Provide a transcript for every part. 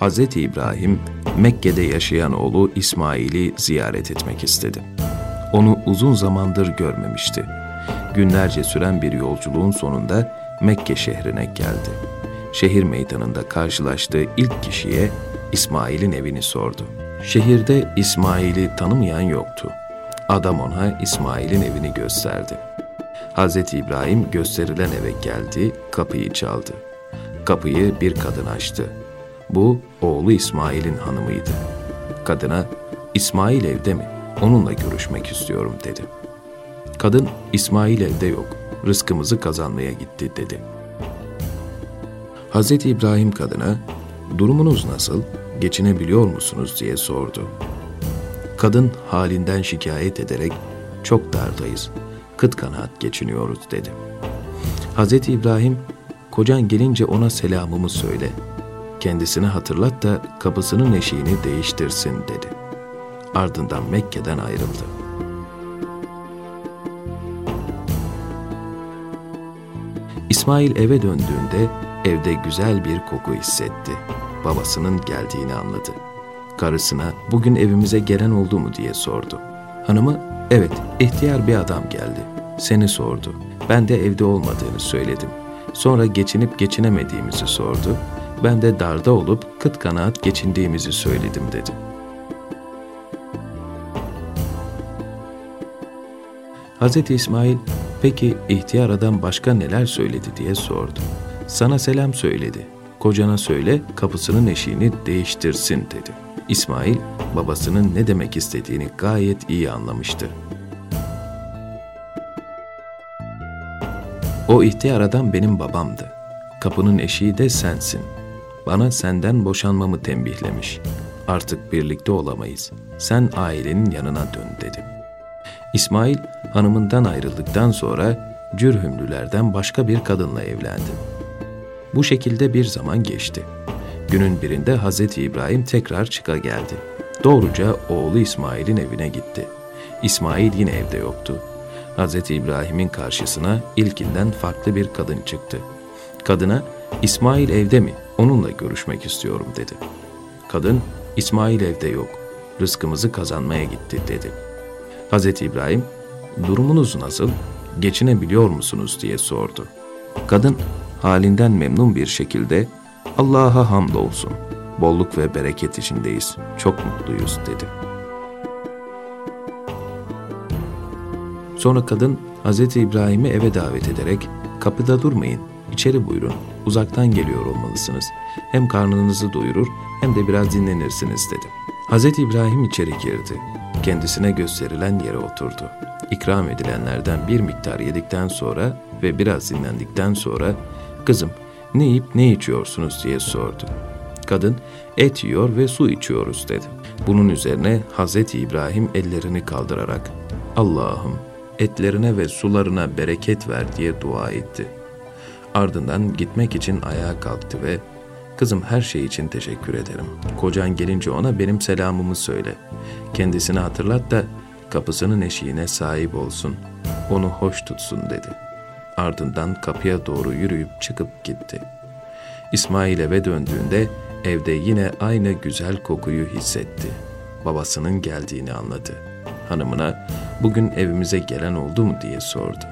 Hz. İbrahim Mekke'de yaşayan oğlu İsmail'i ziyaret etmek istedi. Onu uzun zamandır görmemişti. Günlerce süren bir yolculuğun sonunda Mekke şehrine geldi. Şehir meydanında karşılaştığı ilk kişiye İsmail'in evini sordu. Şehirde İsmail'i tanımayan yoktu. Adam ona İsmail'in evini gösterdi. Hz. İbrahim gösterilen eve geldi, kapıyı çaldı. Kapıyı bir kadın açtı. Bu oğlu İsmail'in hanımıydı. Kadına, İsmail evde mi? Onunla görüşmek istiyorum dedi. Kadın, İsmail evde yok, rızkımızı kazanmaya gitti dedi. Hz. İbrahim kadına, durumunuz nasıl, geçinebiliyor musunuz diye sordu. Kadın halinden şikayet ederek, çok dardayız, kıt kanaat geçiniyoruz dedi. Hz. İbrahim, kocan gelince ona selamımı söyle, kendisine hatırlat da kapısının eşiğini değiştirsin dedi. Ardından Mekke'den ayrıldı. İsmail eve döndüğünde evde güzel bir koku hissetti. Babasının geldiğini anladı. Karısına bugün evimize gelen oldu mu diye sordu. Hanımı evet ihtiyar bir adam geldi. Seni sordu. Ben de evde olmadığını söyledim. Sonra geçinip geçinemediğimizi sordu. Ben de darda olup kıt kanaat geçindiğimizi söyledim dedi. Hz. İsmail, peki ihtiyar adam başka neler söyledi diye sordu. Sana selam söyledi. Kocana söyle kapısının eşiğini değiştirsin dedi. İsmail, babasının ne demek istediğini gayet iyi anlamıştı. O ihtiyar adam benim babamdı. Kapının eşiği de sensin. Bana senden boşanmamı tembihlemiş. Artık birlikte olamayız. Sen ailenin yanına dön dedi. İsmail hanımından ayrıldıktan sonra Cürhümlülerden başka bir kadınla evlendi. Bu şekilde bir zaman geçti. Günün birinde Hz. İbrahim tekrar çıka geldi. Doğruca oğlu İsmail'in evine gitti. İsmail yine evde yoktu. Hz. İbrahim'in karşısına ilkinden farklı bir kadın çıktı. Kadına, İsmail evde mi? Onunla görüşmek istiyorum dedi. Kadın, İsmail evde yok. Rızkımızı kazanmaya gitti dedi. Hz. İbrahim, durumunuz nasıl? Geçinebiliyor musunuz diye sordu. Kadın, halinden memnun bir şekilde Allah'a hamdolsun. Bolluk ve bereket içindeyiz. Çok mutluyuz dedi. Sonra kadın Hz. İbrahim'i eve davet ederek kapıda durmayın, içeri buyurun, uzaktan geliyor olmalısınız. Hem karnınızı doyurur hem de biraz dinlenirsiniz dedi. Hz. İbrahim içeri girdi. Kendisine gösterilen yere oturdu. İkram edilenlerden bir miktar yedikten sonra ve biraz dinlendikten sonra kızım ne yiyip ne içiyorsunuz diye sordu. Kadın et yiyor ve su içiyoruz dedi. Bunun üzerine Hz. İbrahim ellerini kaldırarak Allah'ım etlerine ve sularına bereket ver diye dua etti. Ardından gitmek için ayağa kalktı ve Kızım her şey için teşekkür ederim. Kocan gelince ona benim selamımı söyle. Kendisini hatırlat da kapısının eşiğine sahip olsun. Onu hoş tutsun dedi.'' Ardından kapıya doğru yürüyüp çıkıp gitti. İsmail eve döndüğünde evde yine aynı güzel kokuyu hissetti. Babasının geldiğini anladı. Hanımına bugün evimize gelen oldu mu diye sordu.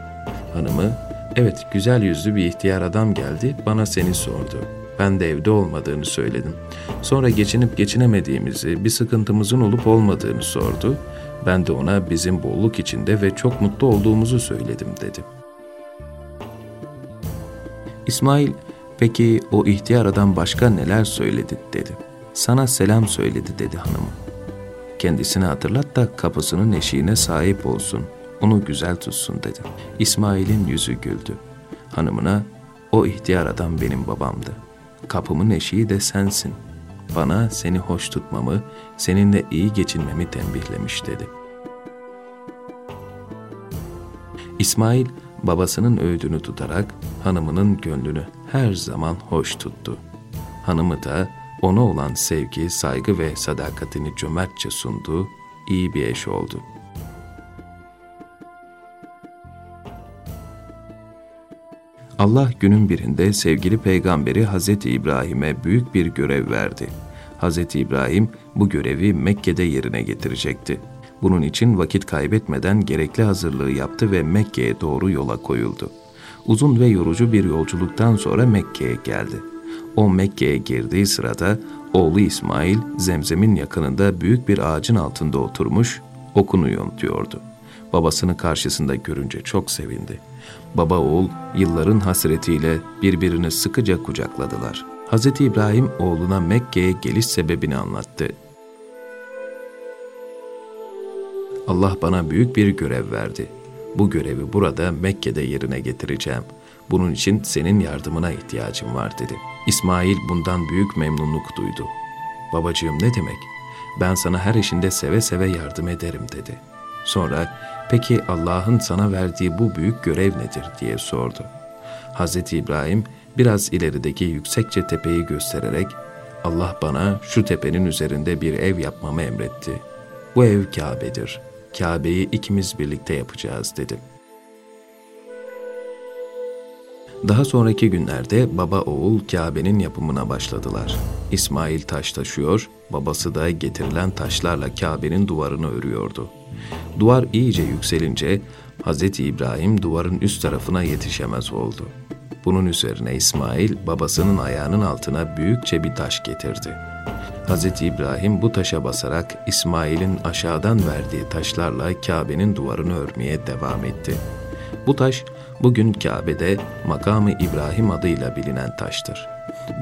Hanımı evet güzel yüzlü bir ihtiyar adam geldi bana seni sordu. Ben de evde olmadığını söyledim. Sonra geçinip geçinemediğimizi, bir sıkıntımızın olup olmadığını sordu. Ben de ona bizim bolluk içinde ve çok mutlu olduğumuzu söyledim dedi.'' İsmail, peki o ihtiyar adam başka neler söyledi dedi. Sana selam söyledi dedi hanımı. Kendisini hatırlat da kapısının eşiğine sahip olsun, onu güzel tutsun dedi. İsmail'in yüzü güldü. Hanımına, o ihtiyar adam benim babamdı. Kapımın eşiği de sensin. Bana seni hoş tutmamı, seninle iyi geçinmemi tembihlemiş dedi. İsmail, babasının öğüdünü tutarak hanımının gönlünü her zaman hoş tuttu. Hanımı da ona olan sevgi, saygı ve sadakatini cömertçe sunduğu iyi bir eş oldu. Allah günün birinde sevgili peygamberi Hz. İbrahim'e büyük bir görev verdi. Hz. İbrahim bu görevi Mekke'de yerine getirecekti. Bunun için vakit kaybetmeden gerekli hazırlığı yaptı ve Mekke'ye doğru yola koyuldu. Uzun ve yorucu bir yolculuktan sonra Mekke'ye geldi. O Mekke'ye girdiği sırada oğlu İsmail Zemzem'in yakınında büyük bir ağacın altında oturmuş okunu yontuyordu. Babasını karşısında görünce çok sevindi. Baba oğul yılların hasretiyle birbirini sıkıca kucakladılar. Hz. İbrahim oğluna Mekke'ye geliş sebebini anlattı. Allah bana büyük bir görev verdi. Bu görevi burada Mekke'de yerine getireceğim. Bunun için senin yardımına ihtiyacım var dedi. İsmail bundan büyük memnunluk duydu. Babacığım ne demek? Ben sana her işinde seve seve yardım ederim dedi. Sonra peki Allah'ın sana verdiği bu büyük görev nedir diye sordu. Hz. İbrahim biraz ilerideki yüksekçe tepeyi göstererek Allah bana şu tepenin üzerinde bir ev yapmamı emretti. Bu ev Kabe'dir. Kabe'yi ikimiz birlikte yapacağız dedim. Daha sonraki günlerde baba oğul Kabe'nin yapımına başladılar. İsmail taş taşıyor, babası da getirilen taşlarla Kabe'nin duvarını örüyordu. Duvar iyice yükselince Hz. İbrahim duvarın üst tarafına yetişemez oldu. Bunun üzerine İsmail babasının ayağının altına büyükçe bir taş getirdi. Hz. İbrahim bu taşa basarak İsmail'in aşağıdan verdiği taşlarla Kabe'nin duvarını örmeye devam etti. Bu taş bugün Kabe'de makamı İbrahim adıyla bilinen taştır.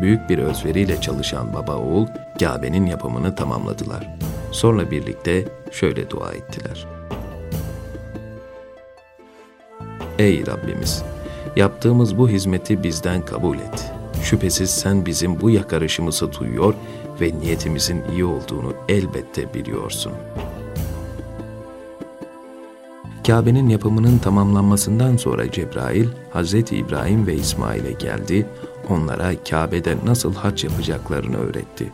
Büyük bir özveriyle çalışan baba oğul Kabe'nin yapımını tamamladılar. Sonra birlikte şöyle dua ettiler. Ey Rabbimiz! Yaptığımız bu hizmeti bizden kabul et. Şüphesiz sen bizim bu yakarışımızı duyuyor ve niyetimizin iyi olduğunu elbette biliyorsun. Kabe'nin yapımının tamamlanmasından sonra Cebrail, Hz. İbrahim ve İsmail'e geldi, onlara Kabe'de nasıl hac yapacaklarını öğretti.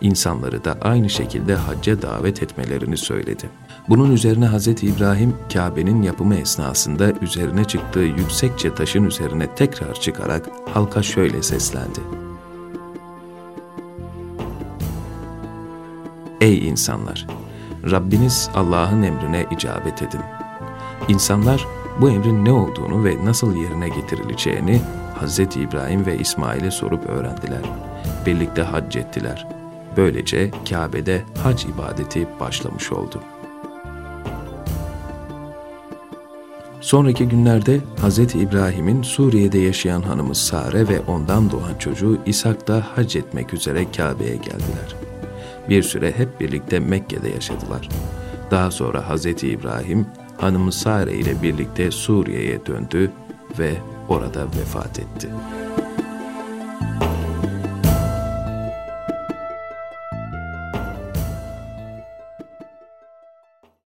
İnsanları da aynı şekilde hacca davet etmelerini söyledi. Bunun üzerine Hz. İbrahim, Kabe'nin yapımı esnasında üzerine çıktığı yüksekçe taşın üzerine tekrar çıkarak halka şöyle seslendi. Ey insanlar! Rabbiniz Allah'ın emrine icabet edin. İnsanlar bu emrin ne olduğunu ve nasıl yerine getirileceğini Hz. İbrahim ve İsmail'e sorup öğrendiler. Birlikte hac ettiler. Böylece Kabe'de hac ibadeti başlamış oldu. Sonraki günlerde Hz. İbrahim'in Suriye'de yaşayan hanımı Sare ve ondan doğan çocuğu İshak da hac etmek üzere Kabe'ye geldiler. Bir süre hep birlikte Mekke'de yaşadılar. Daha sonra Hz. İbrahim hanımı Sare ile birlikte Suriye'ye döndü ve orada vefat etti.''